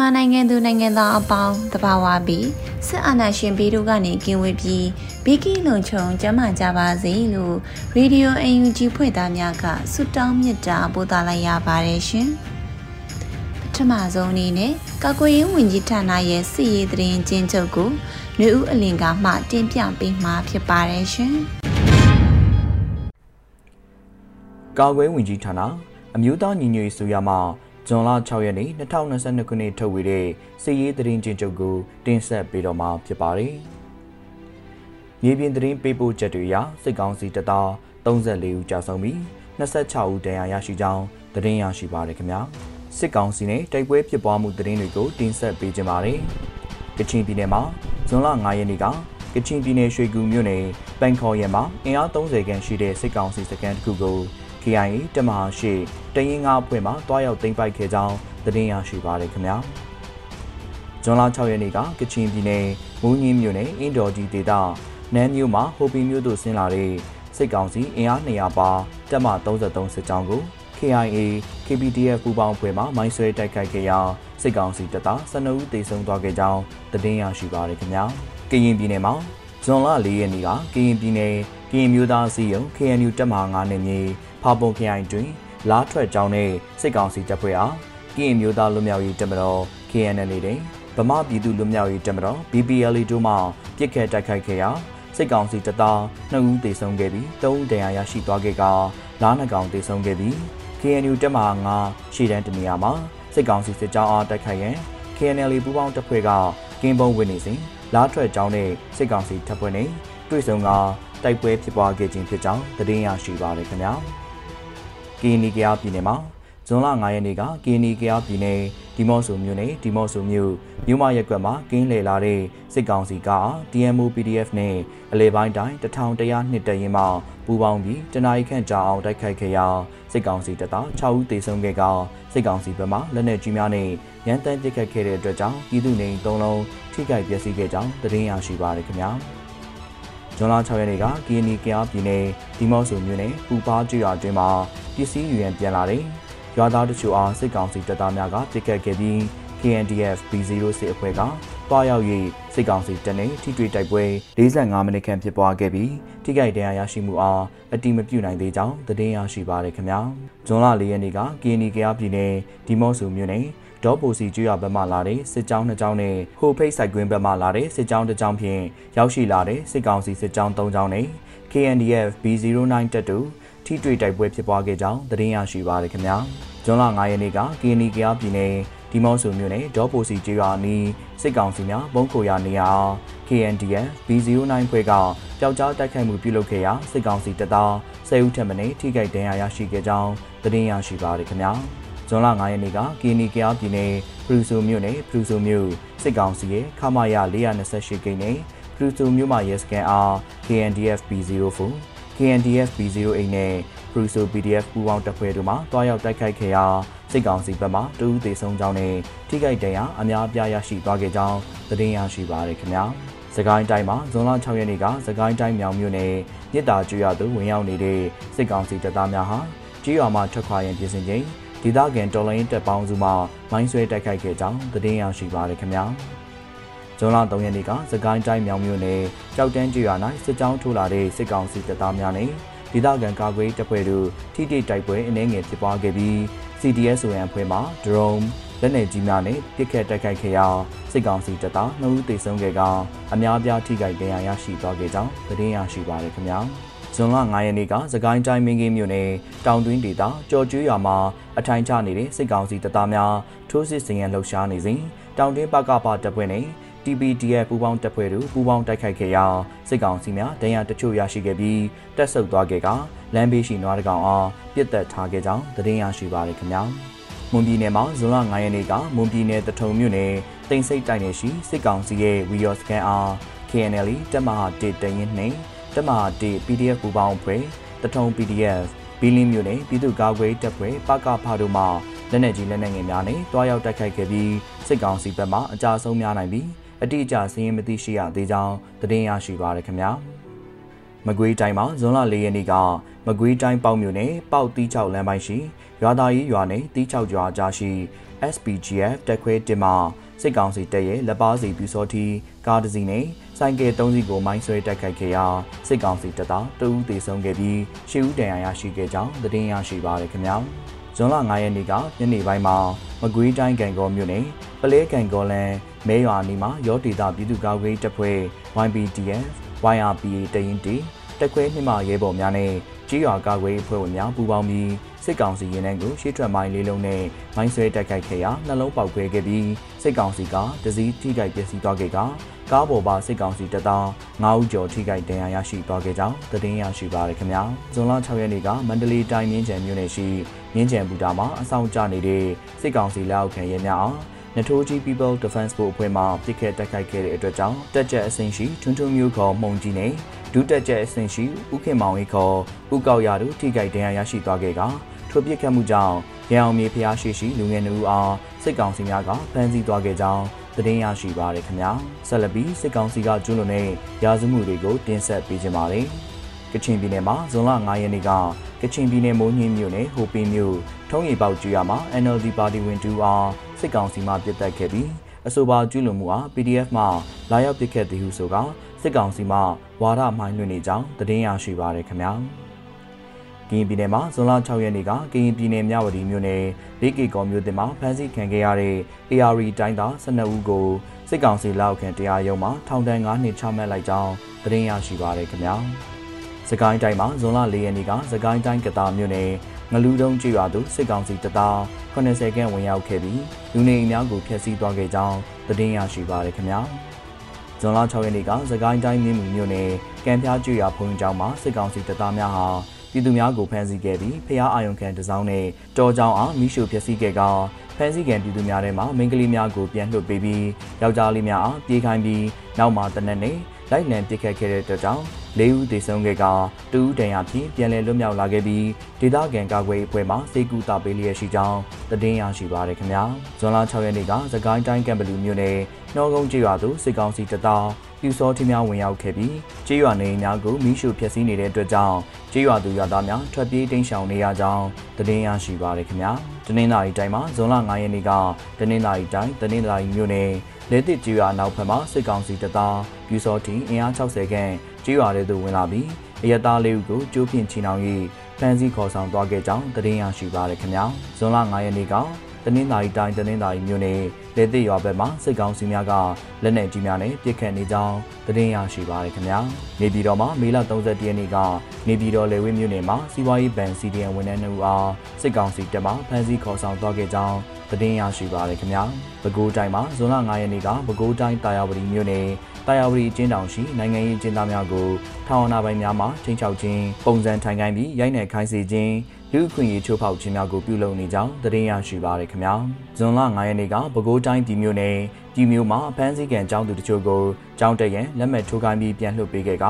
မြန်မာနိုင်ငံသူနိုင်ငံသားအပေါင်းတဘာဝပြီးစစ်အာဏာရှင်ပြည်တို့ကနေကင်းဝေးပြီးဘီကီလုံခြုံကျမ်းမာကြပါစေလို့ရေဒီယိုအန်ယူဂျီဖွဲ့သားများကဆုတောင်းမေတ္တာပို့သလိုက်ရပါတယ်ရှင်ပထမဆုံးအနေနဲ့ကာကွယ်ရေးဝန်ကြီးဌာနရဲ့စစ်ရေးသတင်းကျဉ်းချုပ်ကိုနှွေဦးအလင်ကမှတင်ပြပေးမှာဖြစ်ပါတယ်ရှင်ကာကွယ်ဝင်ကြီးဌာနအမျိုးသားညီညွတ်ရေးဆိုရမှ ဇွန်လ6ရက်နေ့2022ခုနှစ်ထုတ်ဝေတဲ့စစ်ရေးသတင်းကျဉ်းချုပ်ကိုတင်ဆက်ပေးတော့မှာဖြစ်ပါတယ်။မြေပြင်သတင်းပေးပို့ချက်တွေအရစစ်ကောင်စီတပ်သား34ဦးကြာဆုံးပြီး26ဦးဒဏ်ရာရရှိကြောင်းသတင်းရရှိပါရခင်ဗျာ။စစ်ကောင်စီနဲ့တိုက်ပွဲဖြစ်ပွားမှုသတင်းတွေကိုတင်ဆက်ပေးကြပါမယ်။ကချင်ပြည်နယ်မှာဇွန်လ9ရက်နေ့ကကချင်ပြည်နယ်ရွှေကူမြို့နယ်ပန်ခေါ်ရဲမှာအင်အား30ခန်းရှိတဲ့စစ်ကောင်စီစခန်းတစ်ခုကို KIA တမဟာရှိတရင်ငါအဖွဲ့မှတွားရောက်သိမ်းပိုက်ခဲ့ကြောင်းသတင်းရရှိပါရခင်ဗျာ။ဇွန်လ6ရက်နေ့ကကချင်ပြည်နယ်မူးညင်းမြို့နယ်အင်းတော်ကြီးဒေသနန်းမြို့မှာဟိုပီမြို့သို့ဆင်းလာတဲ့စစ်ကောင်စီအင်အား200ပါတပ်မ33စစ်ကြောင်းကို KIA KPDF ပူးပေါင်းအဖွဲ့မှမိုင်းဆွဲတိုက်ခိုက်ခဲ့ရာစစ်ကောင်စီတပ်သား12ဦးသေဆုံးသွားခဲ့ကြောင်းသတင်းရရှိပါရခင်ဗျာ။ကရင်ပြည်နယ်မှာဇွန်လ4ရက်နေ့ကကရင်ပြည်နယ်ကရင်မျိုးသားစီယုံ KNU တပ်မဟာ9နယ်မြေ ဖာပုံခရိုင်တွင် လားထွက်ကြောင်းနဲ့စစ်ကောင်စီတပ်ဖွဲ့အားကရင်မျိုးသားလူမျိုးရေးတပ်မတော် KNL တွင်ဗမာပြည်သူလူမျိုးရေးတပ်မတော် BPL တို့မှပြစ်ခတ်တိုက်ခိုက်ခဲ့ရာစစ်ကောင်စီတပ်သား2ဦးသေဆုံးခဲ့ပြီး3ဦးဒဏ်ရာရရှိသွားခဲ့ကလားနှကောင်သေဆုံးခဲ့ပြီး KNU တပ်မဟာ9ရှေ့တန်းတနေရာမှာစစ်ကောင်စီစစ်ကြောင်းအားတိုက်ခိုက်ရန် KNL ပူးပေါင်းတပ်ဖွဲ့ကကင်းပုံဝင်နေစဉ်လားထွက်ကြောင်းနဲ့စစ်ကောင်စီတပ်ဖွဲ့နဲ့တွေ့ဆုံကတိုက်ပွဲဖြစ်ပွားခဲ့ခြင်းဖြစ်ကြောင်းသတင်းရရှိပါရခင်ဗျာ။ ကီနီကယာပြည်နယ်မှာဇွန်လ9ရက်နေ့ကကီနီကယာပြည်နယ်ဒီမော့ဆိုမြို့နယ်ဒီမော့ဆိုမြို့မြို့မရက်ကွက်မှာကင်းလှည့်လာတဲ့စစ်ကောင်စီက DMO PDF နဲ့အလဲပိုင်းတိုင်း1100နှစ်တရင်မှပူးပေါင်းပြီးတနအီခန့်ကြာအောင်တိုက်ခိုက်ခဲ့ရာစစ်ကောင်စီတပ်သား6ဦးသေဆုံးခဲ့ကစစ်ကောင်စီဘက်မှလက်နက်ကြီးများနဲ့ရန်တမ်းပစ်ခတ်ခဲ့တဲ့အတွက်ကြောင့်ပြည်သူနေ3လုံးထိခိုက်ပျက်စီးခဲ့ကြောင်းသတင်းရရှိပါရခင်ဗျာ။ ဇွန်လ6ရက်နေ့ကကီနီကယာပြည်နယ်ဒီမော့ဆိုမြို့နယ်ပူပါကျွာအတွင်းမှာပစ္စည်းယူရန်ပြန်လာတဲ့ရွာသားတချို့အားစစ်ကောင်စီတပ်သားများကပစ်ခတ်ခဲ့ပြီး KNDF B0 စစ်အဖွဲ့ကတွားရောက်၍စစ်ကောင်စီတပ်နဲ့ထိတွေ့တိုက်ပွဲ45မိနစ်ခန့်ဖြစ်ပွားခဲ့ပြီးထိခိုက်ဒဏ်ရာရရှိမှုအားအတိမပြုနိုင်သေးကြောင်းသတင်းရရှိပါရခင်ဗျာ။ဇွန်လ၄ရက်နေ့ကကီနီကယာပြည်နယ်ဒီမော့ဆိုမြို့နယ်ဒေါ်ပိုစီကျွရဘက်မှလာတဲ့စစ်ကြောင်းနှစ်ကြောင်းနဲ့ဟိုဖိတ်ဆိုင်ကွင်းဘက်မှလာတဲ့စစ်ကြောင်းတစ်ကြောင်းဖြင့်ရောက်ရှိလာတဲ့စစ်ကောင်စီစစ်ကြောင်း၃ကြောင်းနဲ့ KNDF B09 တပ်တို့ထိတွေ့တိုက်ပွဲဖြစ်ပွားခဲ့ကြောင်းသတင်းရရှိပါရခင်ဗျာ။ဇွန်လ9ရက်နေ့ကကီနီကယာပြည်နယ် ဒီမော့ဆိုမြို့နယ်ဒေါ်ပိုစီကျွရနီးစစ်ကောင်စီများဘုံခိုရာနေရာ KNDF B09 ဖွဲ့ကပျောက်ကြားတိုက်ခိုက်မှုပြုလုပ်ခဲ့ရာစစ်ကောင်စီတပ်သား10ဦးထပ်မံထိခိုက်ဒဏ်ရာရရှိခဲ့ကြောင်းသတင်းရရှိပါရခင်ဗျာ။ဇွန်လ9ရက်နေ့ကကီနီကယားပြည်နယ်ပရူဆိုမြို့နယ်ပရူဆိုမြို့စစ်ကောင်စီရဲ့ခမာယ428ကိန်းနဲ့ပရူဆိုမြို့မှာရဲစခန်းအား KNDF B04 KNDF B08 နဲ့ပရူဆို PDF ပူးပေါင်းတပ်ဖွဲ့တို့မှတွားရောက်တိုက်ခိုက်ခဲ့ရာ စစ်ကောင်စီဘက်မှတူးသေးဆုံးကြောင်းနဲ့ထိခိုက်ဒဏ်ရာအများအပြားရရှိသွားခဲ့ကြောင်းသတင်းရရှိပါရခင်ဗျာ။စကိုင်းတိုင်းမှာဇွန်လ6ရက်နေ့ကစကိုင်းတိုင်းမြောင်မြို့နယ်မြစ်တာကျွရသူဝင်ရောက်နေတဲ့စစ်ကောင်စီတပ်သားများဟာကြေးရွာမှာထွက်ခွာရန်ပြင်ဆင်ချိန်ဒေသခံတော်လိုင်းတပ်ပေါင်းစုမှမိုင်းဆွဲတိုက်ခိုက်ခဲ့ကြောင်းသတင်းရရှိပါရခင်ဗျာဇွန်လ3ရက်နေ့ကစကိုင်းတိုင်းမြောင်မြို့နယ်ကြောက်တန်းကျွာ၌စစ်ကြောင်းထိုးလာတဲ့စစ်ကောင်စီတပ်သားများနဲ့ဒေသခံကာကွယ်တပ်ဖွဲ့တို့ထိတိတိုက်ပွဲအနည်းငယ်ဖြစ်ပွားခဲ့ပြီး CDSON အဖွဲ့မှ drone လက်နက်ကြီးများနဲ့ပစ်ခတ်တိုက်ခိုက်ခဲ့ရာစစ်ကောင်စီတပ်သား2ဦးသေဆုံးခဲ့ကအများပြားထိခိုက်ဒဏ်ရာရရှိသွားခဲ့ကြောင်းသတင်းရရှိပါရခင်ဗျာဇွန်လ9ရက်နေ့ကစကိုင်းတိုင်းမင်းကင်းမြို့နယ်တောင်တွင်းဒေသကြော်ကျွေးရွာမှာအထိုင်ချနေတဲ့စစ်ကောင်စီတပ်သားများထိုးစစ်ဆင်ရန်လှုပ်ရှားနေစဉ်တောင်တွင်းပကပတပ်ဖွဲ့နဲ့ TPDF ပူးပေါင်းတပ်ဖွဲ့တို့ပူးပေါင်းတိုက်ခိုက်ခဲ့ရာစစ်ကောင်စီများဒဏ်ရာတချို့ရရှိခဲ့ပြီးတက်ဆုပ်သွားခဲ့က လမ်းဘေးရှိနွားတကောင်အားပြစ်တက်ထားခဲ့ကြောင်းသတင်းရရှိပါရခင်ဗျာမွန်ပြည်နယ်မှာဇွန်လ9ရက်နေ့ကမွန်ပြည်နယ်တထုံမြို့နယ်တိန်စိတ်တိုက်နယ်ရှိစစ်ကောင်စီရဲ့ဝီယော့စကန်အား KNL တပ်မဟာ1တရင်နှင့်တပ်မဟာ1 PDF ပူးပေါင်းအဖွဲ့တထုံ PDF ဘီလင်းမြို့နယ်ပြည်သူ့ကာကွယ်တပ်ဖွဲ့ပကဖာတို့မှလက်နက်ကြီးလက်နက်ငယ်များနဲ့တွားရောက်တိုက်ခိုက်ခဲ့ပြီးစစ်ကောင်စီဘက်မှအကြဆုံးများနိုင်ပြီးအတိအကျစည်ရင်မသိရှိရသေးကြောင်းသတင်းရရှိပါရခင်ဗျာ မကွေးတိုင်းမှာဇွန်လ၄ရက်နေ့ကမကွေးတိုင်းပေါက်မြို့နယ်ပေါက်တီးချောက်လမ်းပိုင်းရှိရွာသားကြီးရွာနယ်တီးချောက်ကျွာကြားရှိ SPGF တက်ခွဲတင်မှစစ်ကောင်စီတပ်ရဲ့လက်ပါစီပြူစောတီကားတစ်စီးနဲ့ဆိုင်ကယ်၃စီးကိုမိုင်းဆွဲတိုက်ခိုက်ခဲ့ရာစစ်ကောင်စီတပ်သားတဦးသေဆုံးခဲ့ပြီးရှစ်ဦးဒဏ်ရာရရှိခဲ့ကြောင်းသတင်းရရှိပါရခင်ဗျာဇွန်လ9ရက်နေ့ကညနေပိုင်းမှာမကွေးတိုင်းကံကောမြို့နယ်ပလဲကံကောလန်မဲရွာနီမှာရောဒေတာပြည်သူ့ကာကွယ်တပ်ဖွဲ့ YPDF YRPA တရင်တီတက်ခွဲနှိမရဲဘော်များနဲ့ကြီးရွာကာကွယ်အဖွဲ့ဝင်များပူးပေါင်းပြီးစစ်ကောင်စီရင်နှန်းကိုရှေ့ထွက်မိုင်းလေးလုံးနဲ့မိုင်းဆွဲတိုက်ခိုက်ခဲ့ရာနှလုံးပေါက်ကွဲခဲ့ပြီးစစ်ကောင်စီကဒစည်းထိခိုက်ပျက်စီးသွားခဲ့ကကားပေါ်ပါစစ်ကောင်စီတပ်သား9ဦးကျော်ထိခိုက်ဒဏ်ရာရရှိသွားခဲ့ကြောင်းသတင်းရရှိပါရခင်ဗျာဇွန်လ6ရက်နေ့ကမန္တလေးတိုင်းမြင်းချံမြို့နယ်ရှိမြင်းချံဘူတာမှာအဆောင်ကျနေတဲ့စစ်ကောင်စီလက်အောက်ခံရဲများအား နထိုးကြီး People Defense ဘုတ်အဖွဲ့မှပြစ်ခတ်တိုက်ခိုက်ခဲ့တဲ့အတွက်ကြောင့်တက်ကြက်အဆင့်ရှိထွန်းထွန်းမျိုးခေါ်မှုံကြီးနဲ့ဒုတက်ကြက်အဆင့်ရှိဥခင်မောင်ဝေခေါ်ဥကောက်ရတို့ထိခိုက်ဒဏ်ရာရရှိသွားခဲ့ကထိုပြစ်ခတ်မှုကြောင့်ရန်အောင်မြေဖျားရှိရှိလူငယ်နှူအားစစ်ကောင်စီများကဖမ်းဆီးသွားခဲ့ကြောင်းသတင်းရရှိပါရခင်ဗျာဆက်လက်ပြီးစစ်ကောင်စီကကျူးလွန်တဲ့ရာဇမှုတွေကိုတင်ဆက်ပေးကြပါမယ်ကချင်ပြည်နယ်မှာဇွန်လ9ရက်နေ့က ကချင်ပြည်နယ်မိုးညင်းမြို့နယ်ဟိုပင်းမြို့ထုံးရီပေါကျူရမှာ NLD ပါတီဝင်တူအားစစ်ကောင်စီမှပြစ်တက်ခဲ့ပြီးအဆိုပါကျူးလွန်မှုအား PDF မှလာရောက်ပစ်ခတ်သည်ဟုဆိုကစစ်ကောင်စီမှဝါဒမှိုင်းလွှင့်နေကြောင်းသတင်းရရှိပါရခင်ဗျာကရင်ပြည်နယ်မှာဇွန်လ6ရက်နေ့ကကရင်ပြည်နယ်မြဝတီမြို့နယ်လေးကေကော်မြို့တင်မှာဖမ်းဆီးခံခဲ့ရတဲ့ AR တိုင်းသား12ဦးကိုစစ်ကောင်စီလက်အောက်ခံတရားရုံးမှာထောင်ဒဏ်9နှစ်ချမှတ်လိုက်ကြောင်းသတင်းရရှိပါရခင်ဗျာ စကိုင်းတိုင်းမှာဇွန်လ4ရက်နေ့ကစကိုင်းတိုင်းကတာမြို့နယ်ငလူတုံးကျွော်သူစစ်ကောင်စီတပ်သား80ခန့်ဝင်ရောက်ခဲ့ပြီးလူနေအိမ်များကိုဖျက်ဆီးသွားခဲ့ကြောင်းသတင်းရရှိပါရခင်ဗျာဇွန်လ6ရက်နေ့ကစကိုင်းတိုင်းမြင်းမူမြို့နယ်ကံပြားကျွော်ဘုံကျောင်းမှာစစ်ကောင်စီတပ်သားများဟာပြည်သူများကိုဖမ်းဆီးခဲ့ပြီးဖျားအာယုံခံတစောင်းနဲ့တော်ကြောင်အားမိရှုဖျက်ဆီးခဲ့ကဖမ်းဆီးခံပြည်သူများထဲမှာမိန်းကလေးများကိုပြန်လွှတ်ပေးပြီးယောက်ျားလေးများအားပြေးခိုင်းပြီးနောက်မှာတနက်နေ့လိုက်လံပစ်ခတ်ခဲ့တဲ့အတွက်ကြောင့် ၄ဦးသေဆုံးခဲ့ကတူဦးတန်ရာဖြင့်ပြန်လည်လွတ်မြောက်လာခဲ့ပြီးဒေသခံကာကွယ်အဖွဲ့မှစေကူတာပေးလျက်ရှိကြောင်းသတင်းရရှိပါရခင်ဗျာဇွန်လ6ရက်နေ့ကသကိုင်းတိုင်းကံပလူမြို့နယ်နှောကုန်းကျေးရွာသို့စစ်ကောင်စီတပ်သား ပြူစောထီများဝင်ရောက်ခဲ့ပြီးကျေးရွာနေများကိုမိရှုဖျက်ဆီးနေတဲ့အတွက်ကြောင့်ကျေးရွာသူရွာသားများထွက်ပြေးတိမ်းရှောင်နေရကြောင်းသတင်းရရှိပါရခင်ဗျာတနင်္လာရီတိုင်းမှာဇွန်လ9ရက်နေ့ကတနင်္လာရီတိုင်းတနင်္လာရီမြို့နယ်လေတစ်ကျေးရွာနောက်ဘက်မှာစစ်ကောင်စီတပ်သားပြူစောထီအင်အား60ခန့်ကျေးရွာထဲသို့ဝင်လာပြီးအရသားလေးဦးကိုကျိုးဖြင့်ချီနှောင်၍ဖမ်းဆီးခေါ်ဆောင်သွားခဲ့ကြောင်းသတင်းရရှိပါရခင်ဗျာဇွန်လ9ရက်နေ့က တနင်္သာရီတိုင်းတနင်္သာရီမြို့နယ်လေသစ်ရွာဘက်မှာစစ်ကောင်စီများကလက်နက်ကြီးများနဲ့ပစ်ခတ်နေကြောင်းသတင်းရရှိပါရခင်ဗျာနေပြည်တော်မှာမေလ31ရက်နေ့ကနေပြည်တော်လေဝင်းမြို့နယ်မှာစီးပွားရေးဘဏ် CDN ဝန်ထမ်းတို့အားစစ်ကောင်စီတပ်မှဖမ်းဆီးခေါ်ဆောင်သွားခဲ့ကြောင်းသတင်းရရှိပါရခင်ဗျာပဲခူးတိုင်းမှာဇွန်လ9ရက်နေ့ကပဲခူးတိုင်းတာယာဝတီမြို့နယ်တာယာဝတီအကျဉ်းတောင်ရှိနိုင်ငံရေးအကျဉ်းသားများကိုထောင်အနာပိုင်များမှချင်းချောက်ခြင်းပုံစံထိုင်ခိုင်းပြီးရိုက်နှက်ခိုင်းစေခြင်း လူခွင့်ရေးချိုးဖောက်ခြင်းများကိုပြုလုပ်နေကြောင်းသတင်းရရှိပါရခင်ဗျာဇွန်လ9ရက်နေ့ကပဲခူးတိုင်းပြည်မြို့နယ်ပြည်မြို့မှာအဖမ်းဆီးခံကျောင်းသူတချို့ကိုကျောင်းတက်ရန်လက်မှတ်ထိုးခိုင်းပြီးပြန်လွှတ်ပေးခဲ့က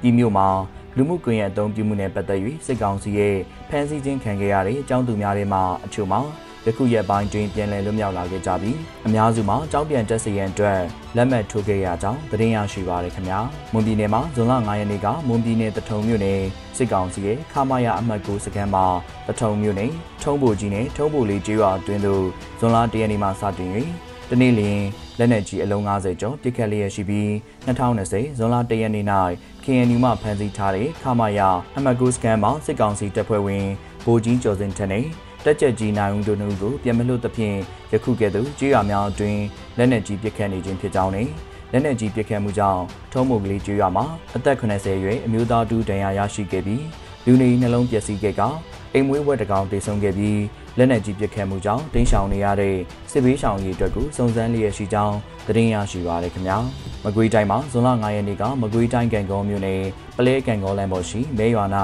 ပြည်မြို့မှာလူမှုကွန်ရက်အသုံးပြုမှုနဲ့ပတ်သက်၍စစ်ကောင်စီရဲ့ဖမ်းဆီးခြင်းခံခဲ့ရတဲ့အကြောင်းသူများတွေမှာအချို့မှာ ယခုရက်ပိုင်းတွင်ပြန်လည်လွတ်မြောက်လာခဲ့ကြပြီးအများစုမှာကြောင်းပြန်တက်စီရန်အတွက်လက်မှတ်ထိုးခဲ့ရကြောင်းသတင်းရရှိပါရခင်ဗျာမွန်ပြည်နယ်မှာဇွန်လ9ရက်နေ့ကမွန်ပြည်နယ်တထုံမြို့နယ်စစ်ကောင်စီရဲ့ခမာယာအမှတ်9စခန်းမှာတထုံမြို့နယ်ထုံးဘိုကြီးနဲ့ထုံးဘိုလေးကျေးရွာအတွင်းသို့ဇွန်လ10ရက်နေ့မှစတင်၍တနေ့လျင်လက်နက်ကြီးအလုံး90ကျော်ပစ်ခတ်လျက်ရှိပြီး2020ဇွန်လ1ရက်နေ့၌ KNU မှဖမ်းဆီးထားတဲ့ခမာယာအမတ်ကူစကန်မှာစစ်ကောင်စီတပ်ဖွဲ့ဝင်ဗိုလ်ကြီးကျော်စင်ထက်နဲ့ တက်ကြကြီးနိုင်ဦးတို့နှုတ်ကိုပြန်မလွတ်သဖြင့်ယခုကဲ့သို့ကြေးရွာများအတွင်းလက်နက်ကြီးပစ်ခတ်နေခြင်းဖြစ်ကြောင်းနဲ့လက်နက်ကြီးပစ်ခတ်မှုကြောင့်ထုံးမုတ်ကလေးကြေးရွာမှာအသက်80အရွယ်အမျိုးသားတူဒဏ်ရာရရှိခဲ့ပြီးလူနေနှလုံးပျက်စီးခဲ့ကအိမ်မွေးဝက်တကောင်တေဆုံးခဲ့ပြီးလက်နက်ကြီးပစ်ခတ်မှုကြောင့်တင်းရှောင်နေရတဲ့စစ်ဘေးရှောင်ရေးအတွက်ကိုစုံစမ်းလျက်ရှိကြောင်းသတင်းရရှိပါရခင်ဗျာမကွေးတိုင်းမှာဇွန်လ9ရက်နေ့ကမကွေးတိုင်းကံကောမြို့နယ်ပလဲကံကောလမ်းပေါ်ရှိမဲရွာ၌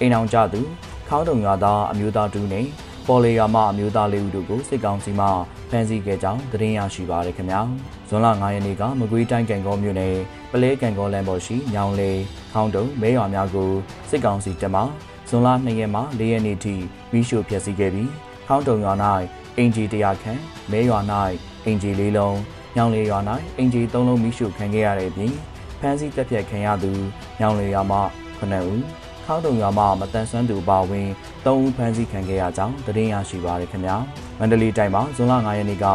အိမ်အောင်ကျသူခေါင်းတုံရွာသားအမျိုးသားတူနဲ့ ပေါ်လေရွာမှအမျိုးသားလေးဦးတို့ကိုစစ်ကောင်စီမှဖမ်းဆီးခဲ့ကြောင်းသတင်းရရှိပါရခင်ဗျာဇွန်လ9ရက်နေ့ကမကွေးတိုင်းကံကောမြို့နယ်ပလဲကံကောလမ်းပေါ်ရှိညောင်လေခေါင်းတုံမဲရွာများကိုစစ်ကောင်စီတပ်မှဇွန်လ2ရက်မှ4ရက်နေ့ထိမိရှို့ဖျက်ဆီးခဲ့ပြီးခေါင်းတုံရွာ၌အင်ဂျီ100ခန့်မဲရွာ၌အင်ဂျီ၄လုံးညောင်လေရွာ၌အင်ဂျီ3လုံးမိရှို့ခံခဲ့ရတဲ့အပြင်ဖမ်းဆီးတပ်ဖြတ်ခံရသူညောင်လေရွာမှ9ဦး ခေါင်းတုံရွာမှမတန်ဆွမ်းသူပါဝင်3ဦးဖမ်းဆီးခံခဲ့ရကြောင်းသတင်းရရှိပါရခင်ဗျာမန္တလေးတိုင်းမှာဇွန်လ9ရက်နေ့က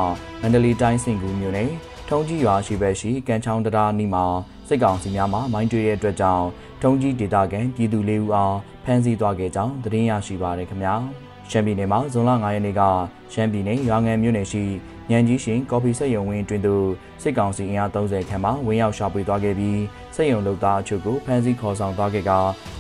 မန္တလေးတိုင်းစင်ကူမြို့နယ်ထုံးကြီးရွာရှိဘက်ရှိကံချောင်းတရားနီးမှာစစ်ကောင်စီများမှမိုင်းတွေ့တဲ့အတွက်ကြောင့်ထုံးကြီးဒေသခံပြည်သူလေးဦးအားဖမ်းဆီးသွားခဲ့ကြောင်းသတင်းရရှိပါရခင်ဗျာရှမ်းပြည်နယ်မှာဇွန်လ9ရက်နေ့ကရှမ်းပြည်နယ်ရွာငံမြို့နယ်ရှိ ညံကြီးရှင်ကော်ဖီစက်ရုံဝင်းတွင်သို့စစ်ကောင်စီအင်အား30ခန့်မှဝင်ရောက်ရှာဖွေသွားခဲ့ပြီးစက်ရုံလုပ်သားအချို့ကိုဖမ်းဆီးခေါ်ဆောင်သွားခဲ့က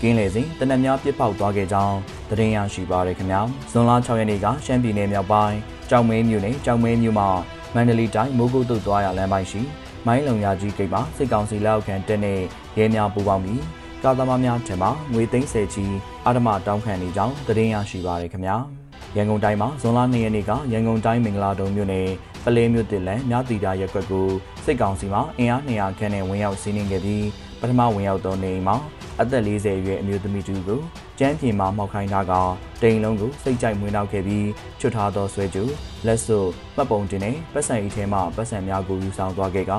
ကင်းလေစဉ်တနက်များပစ်ပေါက်သွားခဲ့ကြောင်းသတင်းရရှိပါရခင်ဗျာဇွန်လ6ရက်နေ့ကရှမ်းပြည်နယ်မြောက်ပိုင်းကြောင်မဲမြို့နယ်ကြောင်မဲမြို့မှာမန္တလေးတိုင်းမိုးကုတ်သို့သွားရလမ်းပိုင်းရှိမိုင်းလုံရကြီးဂိတ်မှာစစ်ကောင်စီလက်အောက်ခံတပ်နဲ့ရဲများပူးပေါင်းပြီးကာသမားများထံမှငွေသိန်း10ချီအာဓမတောင်းခံနေကြောင်းသတင်းရရှိပါရခင်ဗျာ ရန်ကုန်တိုင်းမှာဇွန်လ2ရက်နေ့ကရန်ကုန်တိုင်းမင်္ဂလာတုံမြို့နယ်ပလဲမြို့တစ်လန်မြတီတာရက်ကွက်ကိုစစ်ကောင်စီမှအင်အား200ခန့်နဲ့ဝင်ရောက်စီးနင်းခဲ့ပြီးပထမဝင်ရောက်သောနေအိမ်မှာအသက်40အရွယ်အမျိုးသမီးတူကိုကျန်းပြင်မှာမှောက်ခိုင်းထားကတိမ်လုံးကိုစိတ်ကြိုက်မွေးနှောက်ခဲ့ပြီးချွတ်ထားသောဆွဲကျူလက်စွပ်မှတ်ပုံတင်နဲ့ပတ်စံအိတ်ထဲမှပတ်စံများကိုယူဆောင်သွားခဲ့က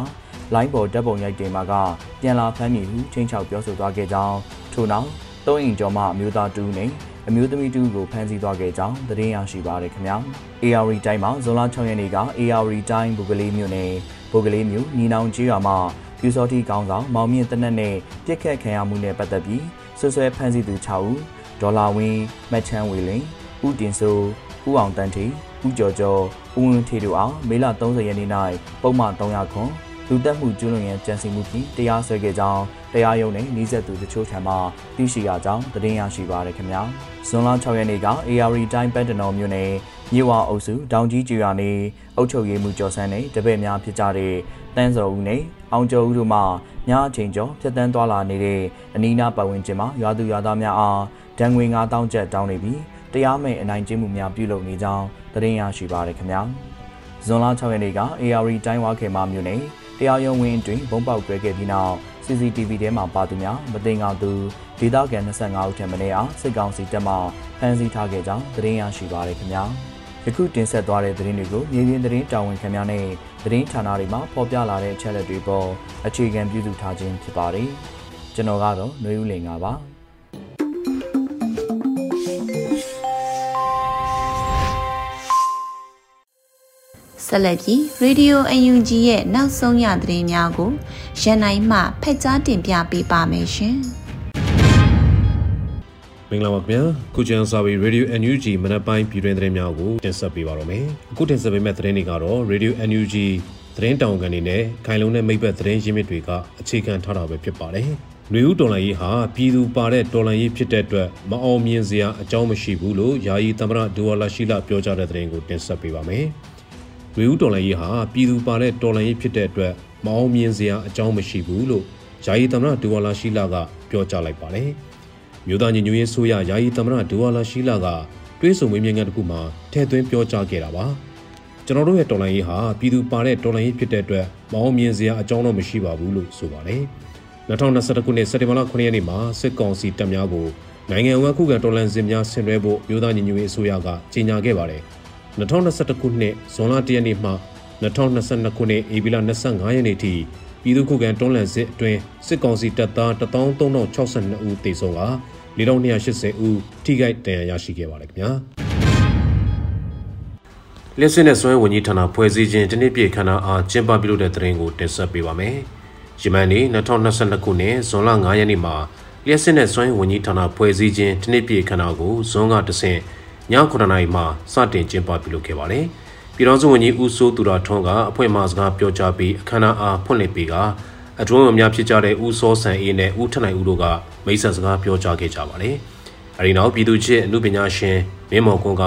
လိုင်းပေါ်တပ်ပုံရိုက်တင်မှာကပြန်လာဖမ်းမိဟုချင်းချောက်ပြောဆိုသွားခဲ့ကြောင်းထို့နောက်သုံးအိမ်ကျော်မှအမျိုးသားတူနဲ့ အမျိုးသမီးတူကိုဖမ်းဆီးသွားခဲ့ကြောင်းသတင်းရရှိပါရခင်ဗျာ AR တိုင်းမှာဇွန်လ6ရက်နေ့က AR တိုင်းဘုကလေးမြို့နယ်ဘုကလေးမြို့ညီနောင်ကြီးရွာမှာပြူစောတိကောင်းဆောင်မောင်မြင့်တနက်နဲ့ပြစ်ခတ်ခံရမှုနဲ့ပတ်သက်ပြီးဆွဆွဲဖမ်းဆီးသူ6ဦးဒေါ်လာဝင်းမတ်ချမ်းဝေလင်ဦးတင်စိုးဦးအောင်တန်းထီဦးကျော်ကျော်ဦးဝင်းထေတို့အားမေလ30ရက်နေ့၌ပုံမှန်300ခွန် လူတက်မှုကျွလွန်ရန်ကြံစည်မှုဖြင့်တရားစွဲခဲ့ကြောင်းတရားရုံးနဲ့နှီးဆက်သူတချို့ထံမှသိရှိရကြောင်းသတင်းရရှိပါရခင်ဗျာဇွန်လ6ရက်နေ့က AR တိုင်းပတ်တနော်မြို့နယ်မြေဝအုပ်စုတောင်ကြီးကျွာနေအုပ်ချုပ်ရေးမှုကျော်ဆန်းနဲ့တပည့်များဖြစ်ကြတဲ့တန်းစော်ဦးနဲ့အောင်ကျော်ဦးတို့မှညအချိန်ကျော်ဖြတ်တန်းသွားလာနေတဲ့အနီးနားပတ်ဝန်းကျင်မှာရွာသူရွာသားများအားဒဏ်ငွေ9000ကျပ်တောင်းနေပြီးတရားမဲ့အနိုင်ကျင့်မှုများပြုလုပ်နေကြောင်းသတင်းရရှိပါရခင်ဗျာဇွန်လ6ရက်နေ့က AR တိုင်းဝါခေမာမြို့နယ် တရားရုံးဝင်းတွင်ဘုံပေါက်ကွဲခဲ့ပြီးနောက် CCTV ထဲမှာပါသူများမသိငောက်သူဒေသခံ25ဦးထက်မနည်းအားစစ်ကောင်စီတပ်မှဖမ်းဆီးထားခဲ့ကြောင်းသတင်းရရှိပါရခင်ဗျာယခုတင်ဆက်သွားတဲ့သတင်းတွေကိုမြေပြင်သတင်းတာဝန်ခံများနဲ့သတင်းဌာနတွေမှာဖော်ပြလာတဲ့အချက်အလက်တွေပေါ်အခြေခံပြုစုထားခြင်းဖြစ်ပါတယ်ကျွန်တော်ကတော့ຫນွေဦးလင်ပါ ဆက်လက်ပြီး Radio UNG ရဲ့နောက်ဆုံးရသတင်းများကိုရန်နိုင်မှဖက်ကြားတင်ပြပေးပါမယ်ရှင်။မင်္ဂလာပါခင်ဗျာခုချန်စာပေ Radio NUG မနက်ပိုင်းပြည်တွင်သတင်းများကိုတင်ဆက်ပေးပါတော့မယ်အခုတင်ဆက်ပေးမယ့်သတင်းတွေကတော့ Radio NUG သတင်းတောင်ကန်တွေနဲ့ခိုင်လုံတဲ့မိဘသတင်းရင်းမြစ်တွေကအခြေခံထားတာပဲဖြစ်ပါတယ်နွေဦးတော်လှန်ရေးဟာပြည်သူပါတဲ့တော်လှန်ရေးဖြစ်တဲ့အတွက်မအောင်မြင်စရာအကြောင်းမရှိဘူးလို့ယာယီသမ္မတဒူဝါလာရှိလာပြောကြားတဲ့သတင်းကိုတင်ဆက်ပေးပါမယ်။ ဝေဦးတော်လှန်ရေးဟာပြည်သူပါတဲ့တော်လှန်ရေးဖြစ်တဲ့အတွက်မအောင်မြင်စရာအကြောင်းမရှိဘူးလို့ယာယီသမ္မတဒူဝါလာရှိလာကပြောကြားလိုက်ပါတယ်။မြို့သားညီညွတ်ရေးဆိုရယာယီသမ္မတဒူဝါလာရှိလာကတွေးဆုံမေးမြန်းခန်းတစ်ခုမှာထည့်သွင်းပြောကြားခဲ့တာပါ။ကျွန်တော်တို့ရဲ့တော်လှန်ရေးဟာပြည်သူပါတဲ့တော်လှန်ရေးဖြစ်တဲ့အတွက်မအောင်မြင်စရာအကြောင်းတော့မရှိပါဘူးလို့ဆိုပါတယ်။2021ခုနှစ်စက်တင်ဘာလ9ရက်နေ့မှာစစ်ကောင်စီတပ်များကိုနိုင်ငံဝက်ခုခံတော်လှန်စစ်များဆင်နွှဲဖို့မြို့သားညီညွတ်ရေးအစိုးရကကြေညာခဲ့ပါတယ်။ 2021ခုနှစ်ဇွန်လ1ရက်နေ့မှ2022ခုနှစ်ဧပြီလ25ရက်နေ့ထိပြည်သူ့ခုခံတွန်းလှန်စစ်အတွင်းစစ်ကောင်စီတပ်သား13062ဦးသေဆုံးက4280ဦးထိခိုက်ဒဏ်ရာရရှိခဲ့ပါတယ်ခင်ဗျာလက်စစ်နဲ့စွမ်းဝန်ကြီးဌာနဖွဲ့စည်းခြင်းတနည်းပြည့်ခန္ဓာအားကျင်းပပြုလုပ်တဲ့သတင်းကိုတင်ဆက်ပေးပါမယ်။ယမန်နေ့2022ခုနှစ်ဇွန်လ9ရက်နေ့မှာလျှက်စစ်နဲ့စွမ်းဝန်ကြီးဌာနဖွဲ့စည်းခြင်းတနည်းပြည့်ခန္ဓာကိုဇွန်ကတဆင့်ည 9:00နာရီမှာစတင်ကျင်းပပြုလုပ်ခဲ့ပါတယ်။ပြည်တော်စုဝန်ကြီးဦးစိုးသူရထွန်းကအဖွင့်မှာစကားပြောကြားပြီးအခမ်းအနားအားဖွင့်လှစ်ပြီးကအထူးအများဖြစ်ကြတဲ့ဦးစောဆန်အေးနဲ့ဦးထနိုင်ဦးတို့ကမိတ်ဆက်စကားပြောကြားခဲ့ကြပါတယ်။အဲဒီနောက်ပြည်သူ့ချစ်အမှုပညာရှင်မင်းမော်ကွန်းက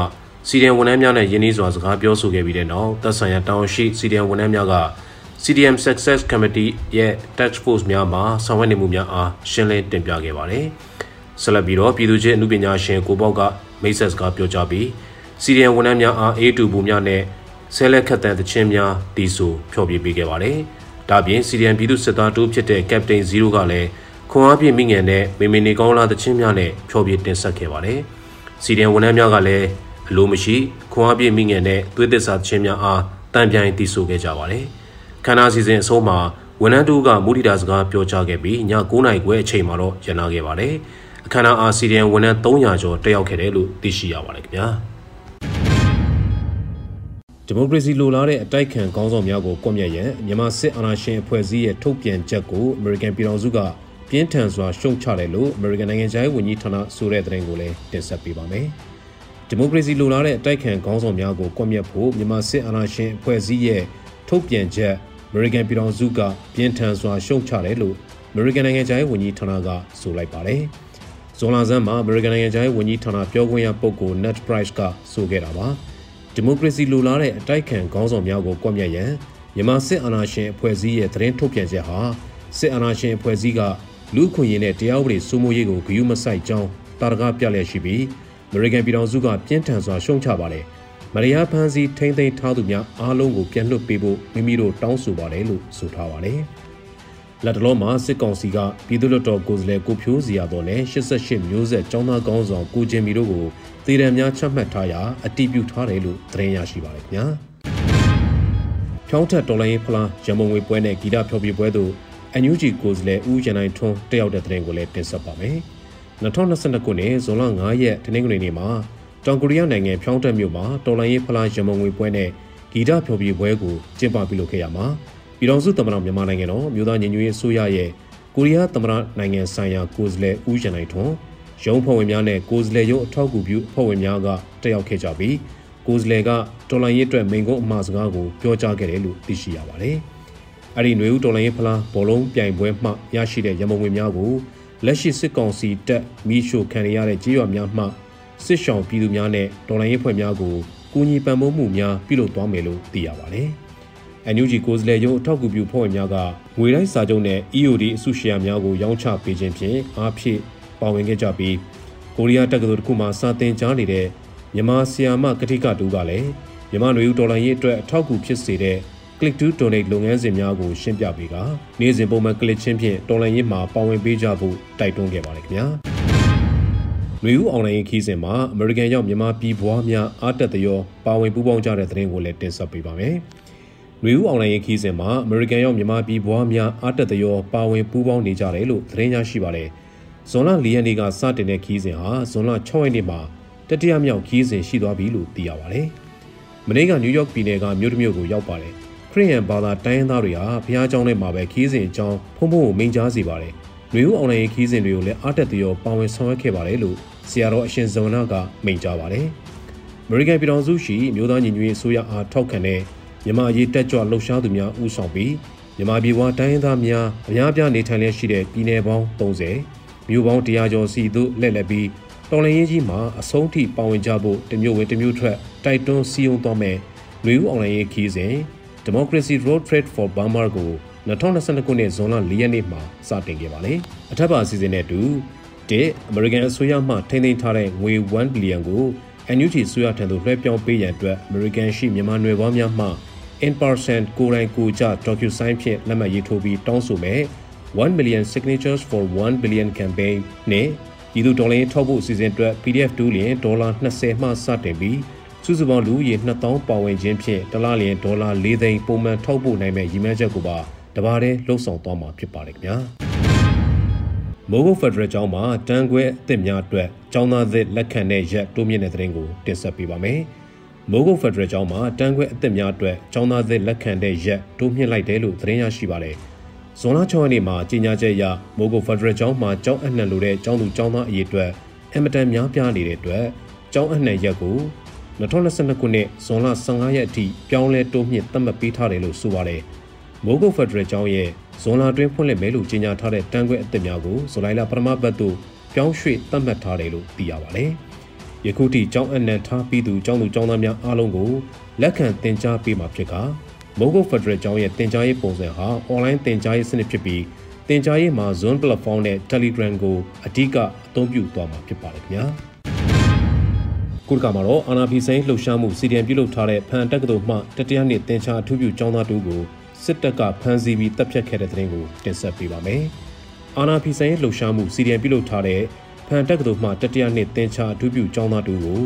စီဒီအမ်ဝန်ထမ်းများနဲ့ယင်းနှီးစွာစကားပြောဆိုခဲ့ပြီးတဲ့နောက်သက်ဆိုင်ရာတောင်ရှိစီဒီအမ်ဝန်ထမ်းများက CDM Success Committee ရဲ့ Task Force များမှာဆောင်ရွက်နေမှုများအားရှင်းလင်းတင်ပြခဲ့ပါတယ်။ဆက်လက်ပြီးတော့ပြည်သူ့ချင်းအမှုပညာရှင်ကိုပေါက်က မိတ်ဆက်စကားပြောကြားပြီး CDM ဝန်ထမ်းများအားအေးတူဘူးများနဲ့ဆဲလက်ခတ်တန်တခြင်းများတီးဆိုဖျော်ပြပေးခဲ့ပါတယ်။ဒါပြင် CDM ပြည်သူ့စစ်သားတူဖြစ်တဲ့ Captain Zero ကလည်းခွန်အားပြည့်မိငယ်နဲ့မေမေနေကောင်းလာတခြင်းများနဲ့ဖျော်ပြတင်ဆက်ခဲ့ပါတယ်။ CDM ဝန်ထမ်းများကလည်းအလိုမရှိခွန်အားပြည့်မိငယ်နဲ့သွေးသစ္စာခြင်းများအားတံပြိုင်တီးဆိုခဲ့ကြပါတယ်။ခန္ဓာစီစဉ်အဆုံးမှာဝန်ထမ်းတို့ကမူတီတာစကားပြောကြားခဲ့ပြီးည9:00နာရီခွဲအချိန်မှာတော့ရန်နာခဲ့ပါတယ်။ အခမ်းအနားအားစီဒီယန်ဝန်ထမ်း300ကျော်တက်ရောက်ခဲ့တယ်လို့သိရှိရပါတယ်ခင်ဗျာ။ဒီမိုကရေစီလိုလားတဲ့အတိုက်ခံကောင်းဆောင်များကိုကွပ်မျက်ရန်မြန်မာစစ်အာဏာရှင်အဖွဲ့အစည်းရဲ့ထုတ်ပြန်ချက်ကိုအမေရိကန်ပြည်ထောင်စုကပြင်းထန်စွာရှုံချတယ်လို့အမေရိကန်နိုင်ငံခြားရေးဝန်ကြီးဌာနဆိုတဲ့သတင်းကိုလည်းတင်ဆက်ပေးပါမယ်။ဒီမိုကရေစီလိုလားတဲ့အတိုက်ခံကောင်းဆောင်များကိုကွပ်မျက်ဖို့မြန်မာစစ်အာဏာရှင်အဖွဲ့အစည်းရဲ့ထုတ်ပြန်ချက်အမေရိကန်ပြည်ထောင်စုကပြင်းထန်စွာရှုံချတယ်လို့အမေရိကန်နိုင်ငံခြားရေးဝန်ကြီးဌာနကဆိုလိုက်ပါတယ်။ ဇွန်လဆန်းမှာအမေရိကန်နိုင်ငံခြားရေးဝန်ကြီးဌာနပြောခွင့်ရပုဂ္ဂိုလ် Ned Price ကဆိုခဲ့တာပါ။ဒီမိုကရေစီလိုလားတဲ့အတိုက်ခံခေါင်းဆောင်များကိုကွပ်မျက်ရန်မြန်မာစစ်အာဏာရှင်အဖွဲ့အစည်းရဲ့သတင်းထုတ်ပြန်ချက်ဟာစစ်အာဏာရှင်အဖွဲ့အစည်းကလူခွင့်ရင်းနဲ့တရားဥပဒေစိုးမိုးရေးကိုဂရုမစိုက်ကြောင်းတာရကပြလျက်ရှိပြီးအမေရိကန်ပြည်ထောင်စုကပြင်းထန်စွာရှုံချပါတယ်။မရယာဖန်စီထိမ့်သိမ်းထားသူများအားလုံးကိုပြန်လွှတ်ပေးဖို့မိမိတို့တောင်းဆိုပါတယ်လို့ဆိုထားပါတယ်။ လက်တလုံးမှာစစ်ကောင်စီကပြည်သူ့လွှတ်တော်ကိုယ်စားလှယ်ကိုဖြိုးစီရတော်နဲ့88မျိုးဆက်ចောင်းသားကောင်းဆောင်ကိုကျင်မီတို့ကိုသေဒဏ်များချမှတ်ထားရာအတိပြုထားတယ်လို့သတင်းရရှိပါတယ်ခင်ဗျာ။ဖြောင်းထက်တော်လိုင်းဖလားရမုံငွေပွဲနဲ့ဂီတဖျော်ဖြေပွဲတို့အန်ယူဂျီကိုယ်စားလှယ်ဦးရန်နိုင်ထွန်းတက်ရောက်တဲ့သတင်းကိုလည်းတင်ဆက်ပါမယ်။2022ခုနှစ်ဇွန်လ9ရက်တနင်္ဂနွေနေ့မှာတောင်ကိုရီးယားနိုင်ငံဖြောင်းတက်မြို့မှာတော်လိုင်းရေးဖလားရမုံငွေပွဲနဲ့ဂီတဖျော်ဖြေပွဲကိုကျင်းပပြုလုပ်ခဲ့ရမှာ ပြည်တော်စုသမ္မတမြန်မာနိုင်ငံတော်မြို့သားညီညွတ်ရေးအစိုးရရဲ့ကိုရီးယားသမ္မတနိုင်ငံဆိုင်ရာကိုယ်စားလှယ်ဦးရန်နိုင်ထွန်းရုံးဖွဲ့ဝင်များနဲ့ကိုယ်စားလှယ်ရုံးအထောက်အကူပြုဖွဲ့ဝင်များကတက်ရောက်ခဲ့ကြပြီးကိုယ်စားလှယ်ကတော်လိုင်းရေးအတွက်မိန့်ခွန်းအမှားစကားကိုပြောကြားခဲ့တယ်လို့သိရှိရပါတယ်။အဲ့ဒီຫນွေဦးတော်လိုင်းရေးဖလားဘောလုံးပြိုင်ပွဲမှရရှိတဲ့ရမုံငွေများကိုလက်ရှိစစ်ကောင်စီတပ်မိရှို့ခံရတဲ့ကြေးရွာများမှစစ်ရှောင်ပြည်သူများနဲ့ဒေါ်လာရေးဖွဲ့များကိုကူညီပံ့ပိုးမှုများပြုလုပ်သွားမယ်လို့သိရပါတယ်။ NUG ကိုယ်စားလှယ်ရုံးအထောက်အကူပြုဖွဲ့ဝင်များကငွေတိုင်းစာချုပ်နဲ့ EOD အစုရှယ်ယာများကိုရောင်းချပေးခြင်းဖြင့်အားဖြင့်ပါဝင်ခဲ့ကြပြီးကိုရီးယားတက္ကသိုလ်တစ်ခုမှစာသင်ကြားနေတဲ့မြန်မာဆီယာမကတိကတူကလည်းမြန်မာနွေဦးဒေါ်လာရေးအတွက်အထောက်အကူဖြစ်စေတဲ့ click to donate လုပ်ငန်းစဉ်များကိုရှင်းပြပေးကနေ့စဉ်ပုံမှန် click ချင်းဖြင့်ဒေါ်လာရေးမှာပါဝင်ပေးကြဖို့တိုက်တွန်းခဲ့ပါတယ်ခင်ဗျာ။နွေဦးအွန်လိုင်းခီးစဉ်မှာအမေရိကန်ရောက်မြန်မာပြည်ဘွားများအားတက်သရောပါဝင်ပူးပေါင်းကြတဲ့သတင်းကိုလည်းတင်ဆက်ပေးပါမယ်။ နွေဦးအွန်လိုင်းခီးစဉ်မှာအမေရိကန်ရောက်မြန်မာပြည်ဘွားများအားတက်သရောပါဝင်ပူးပေါင်းနေကြတယ်လို့သတင်းရရှိပါတယ်။ဇွန်လ၄ရက်နေ့ကစတင်တဲ့ခီးစဉ်ဟာဇွန်လ6ရက်နေ့မှာတတိယမြောက်ခီးစဉ်ရှိသွားပြီလို့သိရပါတယ်။မနေ့ကနယူးယောက်ပြည်နယ်ကမြို့တစ်မြို့ကိုရောက်ပါတယ်။ခရီးယန်ဘာသာတိုင်းရင်းသားတွေဟာဘုရားကျောင်းထဲမှာပဲခီးစဉ်အကြောင်းဖုံဖုံကိုမိန့်ကြားစီပါတယ်။နွေဦးအွန်လိုင်းခီးစဉ်တွေကိုလည်းအားတက်သရောပါဝင်ဆောင်ရွက်ခဲ့ပါတယ်လို့ဆရာတော်အရှင်ဇော်နာကမိန့်ကြားပါတယ်။ American ပြည်တော်စုရှိမြို့သားညီညွတ်ရေးအစိုးရအားထောက်ခံတဲ့ မြန်မာရေးတက်ကြွလှုပ်ရှားသူများဦးဆောင်ပြီးမြန်မာပြည်ဝတိုင်းရင်းသားများအများပြားနေထိုင်လျက်ရှိတဲ့ပြည်နယ်ပေါင်း30မြို့ပေါင်း100ကျော်စီသို့လှည့်လည်ပြီးတော်လှန်ရေးကြီးမှာအဆုံးထိပါဝင်ကြဖို့တမျိုးဝင်တမျိုးထွက်တိုက်တွန်းစည်းရုံးသွားမယ်။လူဦးအောင်လှန်ရေးခီးစဉ် Democracy Road Trade for Burma ကို2022ခုနှစ်ဇွန်လ4ရက်နေ့မှာစတင်ခဲ့ပါတယ်။အထက်ပါအစီအစဉ်နဲ့အတူအမေရိကန်အစိုးရမှထိန်းသိမ်းထားတဲ့ငွေ1ဘီလီယံကို NUG အစိုးရထံသို့လွှဲပြောင်းပေးရန်အတွက်အမေရိကန်ရှိမြန်မာနွယ်ဘွားများမှ in person ကိုယ်တိုင်ကိုကြ DocuSign ဖြင့်လက်မှတ်ရေးထိုးပြီးတောင်းဆိုမယ်1 million signatures for 1 billion campaign နဲ့ပြည်သူဒေါ်လာထောက်ဖို့အစီအစဉ်အတွက် PDF 2လျင်ဒေါ်လာ20မှစတင်ပြီးစုစုပေါင်းလူဦးရေ2000ပါဝင်ခြင်းဖြင့်တစ်လလျင်ဒေါ်လာ4သိန်းပုံမှန်ထောက်ပို့နိုင်မဲ့ရည်မှန်းချက်ကိုပါတပါးတည်းလှုပ်ဆောင်သွားမှာဖြစ်ပါတယ်ခင်ဗျာ။မိုးကုတ်ဖက်ဒရယ်ကျောင်းမှာတန်းခွဲအသစ်များအတွက်ကျောင်းသားသစ်လက်ခံတဲ့ရက်တိုးမြင့်တဲ့သတင်းကိုတင်ဆက်ပေးပါမယ်။ မိုးကုတ်ဖက်ဒရယ်ကျောင်းမှာတန်းခွဲအသက်များအတွက်ကျောင်းသားသစ်လက်ခံတဲ့ရက်တိုးမြင့်လိုက်တယ်လို့သတင်းရရှိပါတယ်။ဇွန်လ6ရက်နေ့မှာကြီးညာချက်အရမိုးကုတ်ဖက်ဒရယ်ကျောင်းမှာကျောင်းအနှံလိုတဲ့ကျောင်းသူကျောင်းသားအရေးအတွက်အင်မတန်များပြားနေတဲ့အတွက်ကျောင်းအနှံရက်ကို2022ခုနှစ်ဇွန်လ15ရက်အထိပြောင်းလဲတိုးမြင့်သတ်မှတ်ပေးထားတယ်လို့ဆိုပါတယ်။မိုးကုတ်ဖက်ဒရယ်ကျောင်းရဲ့ဇွန်လအတွင်းဖွင့်လှစ်မယ်လို့ကြေညာထားတဲ့တန်းခွဲအသစ်များကိုဇူလိုင်လပထမပတ်သို့ပြောင်းရွှေ့သတ်မှတ်ထားတယ်လို့သိရပါတယ်။ ယခုထိကျောင်းအနှံထားပြီးသူကျောင်းသူကျောင်းသားများအားလုံးကိုလက်ခံတင် जा ပေးမှာဖြစ်ကမိုးကုတ်ဖက်ဒရယ်ကျောင်းရဲ့တင် जा ရေးပုံစံဟာ online တင် जा ရေးစနစ်ဖြစ်ပြီးတင် जा ရေးမှာ Zone platform နဲ့ Telegram ကိုအဓိကအသုံးပြုသွားမှာဖြစ်ပါတယ်ခင်ဗျာ။ခုကမှာတော့အာနာဖီစိန်လှုပ်ရှားမှုစီဒီအမ်ပြုလုပ်ထားတဲ့ဖန်တက်ကတော်မှတတိယနှစ်တင် जा အထူးပြုကျောင်းသားတို့ကိုစစ်တပ်ကဖမ်းဆီးပြီးတပ်ဖြတ်ခဲ့တဲ့တဲ့ရင်ကိုတင်ဆက်ပေးပါမယ်။အာနာဖီဆိုင်ရဲ့လှုပ်ရှားမှုစီရီယံပြုလုပ်ထားတဲ့ ဖန်တက်ကတော်မှတတိယနှစ်တင်ချအထူးပြုကျောင်းသားတို့ကို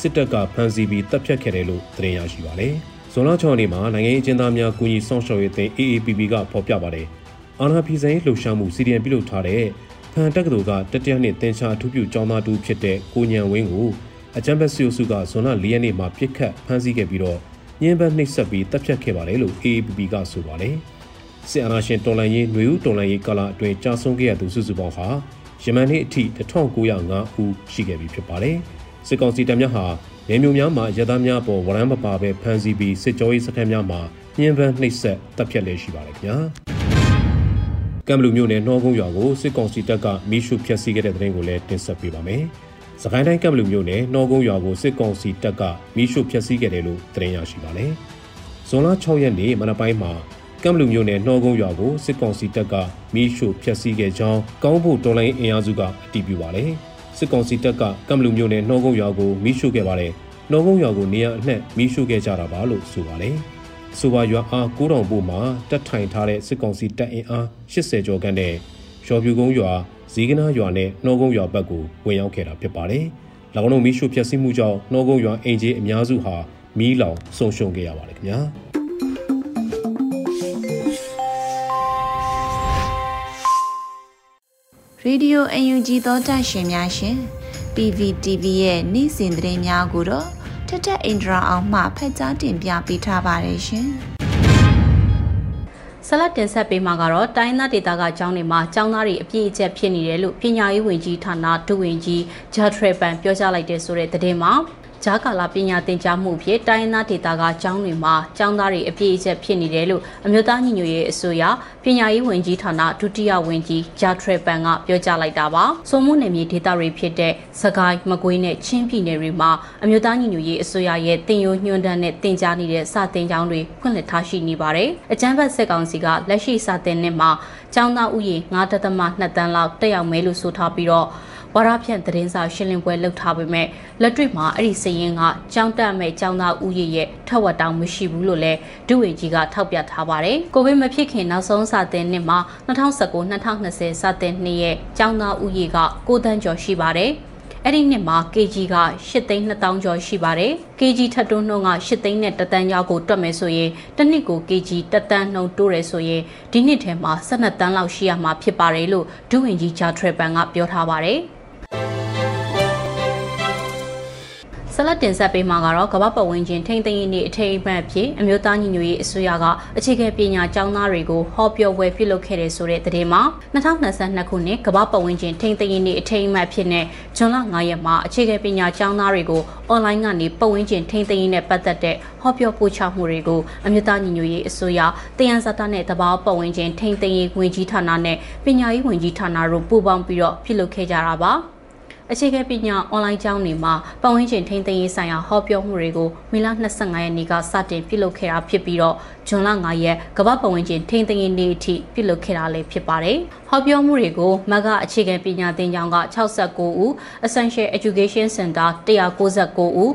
စစ်တပ်ကဖမ်းဆီးပြီးတပ်ဖြတ်ခဲ့တယ်လို့သတင်းရရှိပါတယ်။ဇွန်လ6ရက်နေ့မှာနိုင်ငံရေးအကျဉ်းသားများကူညီဆောင်ရှောက်ရေးအသင်း AAPP ကဖော်ပြပါတယ်။အာနာဖီဆိုင်ရဲ့လှုပ်ရှားမှုစီရီယံပြုလုပ်ထားတဲ့ဖန်တက်ကတော်ကတတိယနှစ်တင်ချအထူးပြုကျောင်းသားတို့ဖြစ်တဲ့ကိုညံဝင်းကိုအကြံဘက်စီယိုစုကဇွန်လ4ရက်နေ့မှာပြစ်ခတ်ဖမ်းဆီးခဲ့ပြီးတော့ညှင်းပန်းနှိပ်စက်ပြီးတပ်ဖြတ်ခဲ့ပါတယ်လို့ AAPP ကဆိုပါတယ်။စစ်အာဏာရှင်တော်လှန်ရေးຫນွေဦးတော်လှန်ရေးကာလအတွင်းကြာဆုံးခဲ့ရသူစုစုပေါင်းဟာ ယမန်နေ့အထိ1905ဦးရှိခဲ့ပြီဖြစ်ပါတယ်။စစ်ကောင်စီတပ်များဟာနေမျိုးများမှာရသားများပေါ်ဝရမ်းမပါဘဲဖမ်းဆီးပြီးစစ်ကြောရေးစခန်းများမှာညှင်းပန်းနှိပ်စက်တပ်ဖြတ်လည်းရှိပါတယ်ခင်ဗျာ။ကံဘလူမျိုးနယ်နှောကုန်းရွာကိုစစ်ကောင်စီတပ်ကမီးရှို့ဖျက်ဆီးခဲ့တဲ့တဲ့ရင်ကိုလည်းတင်ဆက်ပေးပါမယ်။စကိုင်းတိုင်းကပ်ဘလူမျိုးနဲ့နှောကုန်းရွာကိုစစ်ကောင်စီတပ်ကမီးရှို့ဖျက်ဆီးခဲ့တယ်လို့သတင်းရရှိပါတယ်။ဇွန်လ6ရက်နေ့မနက်ပိုင်းမှာ ကမ်ဘလူမျိုးနယ်နှောကုန်းရွာကိုစစ်ကောင်စီတပ်ကမီးရှို့ဖျက်ဆီးခဲ့ကြောင်းကောင်းဖို့တော်လိုင်းအင်အားစုကအတည်ပြုပါတယ်။စစ်ကောင်စီတပ်ကကမ်ဘလူမျိုးနယ်နှောကုန်းရွာကိုမီးရှို့ခဲ့ပါတယ်။နှောကုန်းရွာကိုနေရာအနှံ့မီးရှို့ခဲ့ကြတာပါလို့ဆိုပါတယ်။ဆိုပါရွာအား9000ပို့မှာတက်ထိုင်ထားတဲ့စစ်ကောင်စီတပ်အင်အား80ကျော်ခန့်နဲ့ရော်ပြူကုန်းရွာဇီကနာရွာနဲ့နှောကုန်းရွာဘက်ကိုဝင်ရောက်ခဲ့တာဖြစ်ပါတယ်။၎င်းတို့မီးရှို့ဖျက်ဆီးမှုကြောင့်နှောကုန်းရွာအင်ဂျီအများစုဟာမီးလောင်ဆုံးရှုံးခဲ့ရပါတယ်ခင်ဗျာ။ ရေဒီယိုအန်ယူဂျီသောတာရှင်များရှင် PVTV ရဲ့နေ့စဉ်သတင်းများကိုတော့ထထအင်ဒရာအောင်မှဖတ်ကြားတင်ပြပေးထားပါတယ်ရှင်။ဆက်လက်တင်ဆက်ပေးမှာကတော့တိုင်းသားဒေသကကျောင်းတွေမှာကျောင်းသားတွေအပြည့်အကျက်ဖြစ်နေတယ်လို့ပညာရေးဝန်ကြီးဌာနဒုဝန်ကြီးဂျာထရပန်ပြောကြားလိုက်တဲ့ဆိုတဲ့သတင်းမှာ ဂျာကာလာပညာသင်ကြားမှုဖြစ်တိုင်းသားဒေသကကျောင်းတွေမှာကျောင်းသားတွေအပြည့်အကျက်ဖြစ်နေတယ်လို့အမျိုးသားညီညွတ်ရေးအစိုးရပညာရေးဝန်ကြီးဌာနဒုတိယဝန်ကြီးဂျာထရပန်ကပြောကြားလိုက်တာပါ။စုံမှုနယ်မြေဒေသတွေဖြစ်တဲ့စကိုင်းမကွေးနဲ့ချင်းပြည်နယ်တွေမှာအမျိုးသားညီညွတ်ရေးအစိုးရရဲ့တင်ယိုညွှန်တမ်းနဲ့တင်ကြားနေတဲ့စာတင်ကျောင်းတွေဖွင့်လှစ်ထားရှိနေပါတယ်။အကြမ်းဖက်စစ်ကောင်စီကလက်ရှိစာတင်နှစ်မှာကျောင်းသားဥယျာဉ်9.2တန်းလောက်တက်ရောက်မယ်လို့ဆိုထားပြီးတော့ ဝါရဖြန့်သတင်းစာရှင်းလင်းပွဲလုပ်ထားပေမဲ့လက်တွေ့မှာအဲ့ဒီစည်ရင်ကကြောင်းတက်မဲ့ကျောင်းသားဦးရေရဲ့ထက်ဝက်တောင်မရှိဘူးလို့လည်းဒုဝေကြီးကထောက်ပြထားပါတယ်။ကိုဗစ်မဖြစ်ခင်နောက်ဆုံးစာတင်နှစ်မှာ2019-2020စာတင်နှစ်ရဲ့ကျောင်းသားဦးရေက9တန်းကျော်ရှိပါတယ်။အဲ့ဒီနှစ်မှာ KG က8သိန်း2000ကျော်ရှိပါတယ်။ KG ထပ်တွန်းနှုန်းက8သိန်းနဲ့တတန်းကျော်ကိုတွက်မယ်ဆိုရင်တစ်နှစ်ကို KG တတန်းနှုန်းတိုးတယ်ဆိုရင်ဒီနှစ်ထဲမှာ12တန်းလောက်ရှိရမှာဖြစ်ပါတယ်လို့ဒုဝန်ကြီးဂျာထရပန်ကပြောထားပါတယ်။ ဆက်လက်တင်ဆက်ပေးမှာကတော့ကမ္ဘာပတ်ဝန်းကျင်ထိန်းသိမ်းရေးနေ့အထိမ်းအမှတ်ဖြစ်အမျိုးသားညီညွတ်ရေးအစိုးရကအခြေခံပညာကျောင်းသားတွေကိုဟောပြောပွဲပြုလုပ်ခဲ့တဲ့ဆိုတဲ့သတင်းမှာ2022ခုနှစ်ကမ္ဘာပတ်ဝန်းကျင်ထိန်းသိမ်းရေးနေ့အထိမ်းအမှတ်ဖြစ်တဲ့ဇွန်လ9ရက်မှာအခြေခံပညာကျောင်းသားတွေကိုအွန်လိုင်းကနေပတ်ဝန်းကျင်ထိန်းသိမ်းရေးနဲ့ပတ်သက်တဲ့ဟောပြောပို့ချမှုတွေကိုအမျိုးသားညီညွတ်ရေးအစိုးရတယံဇာတာနဲ့တဘာပတ်ဝန်းကျင်ထိန်းသိမ်းရေးဝန်ကြီးဌာနနဲ့ပညာရေးဝန်ကြီးဌာနတို့ပူးပေါင်းပြီးတော့ပြုလုပ်ခဲ့ကြတာပါ။ အခြေခံပညာအွန်လိုင်းကျောင်းတွေမှာပတ်ဝန်းကျင်ထိန်းသိမ်းရေးဆိုင်ရာဟောပြောမှုတွေကိုမေလ25ရက်နေ့ကစတင်ပြုလုပ်ခဲ့တာဖြစ်ပြီးတော့ဇွန်လ9ရက်ကမ္ဘာပတ်ဝန်းကျင်ထိန်းသိမ်းရေးနေ့အထိပြုလုပ်ခဲ့တာလည်းဖြစ်ပါတယ်။ဟောပြောမှုတွေကိုမကအခြေခံပညာသင်ကျောင်းက69ဦး Essential Education Center 199ဦး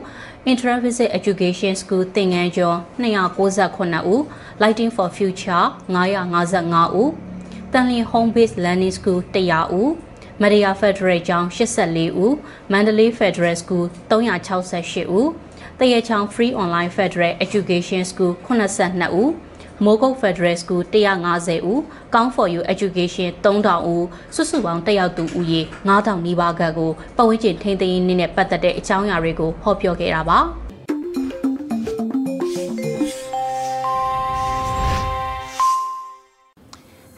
Intravisit Education School သင်ငန်းကျော်298ဦး Lighting for Future 955ဦးတန်လီ Home Based Learning School 100ဦး မဒီယာဖက်ဒရယ်ကျောင်း84ဦးမန္တလေးဖက်ဒရယ်စကူး368ဦးတရချောင် Free Online Federal Education School 82ဦးမိုးကုတ် Federal School 150ဦးကောင်း for you Education 3000ဦးစုစုပေါင်းတက်ရောက်သူဦးရေ9000နီးပါးကကိုပဝင်းကျင်ထိန်းသိမ်းရေးနဲ့ပတ်သက်တဲ့အကြောင်းအရာတွေကိုဟောပြောခဲ့တာပါ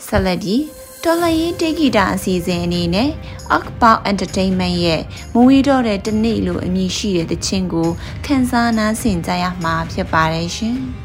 ဆလဒီ တော်လရင်တေဂီတာအစီအစဉ်အနေနဲ့ Akpao Entertainment ရဲ့မဝေးတော့တဲ့တနေ့လိုအမည်ရှိတဲ့တခြင်းကိုခန်းစားနားဆင်ကြရမှာဖြစ်ပါတယ်ရှင်။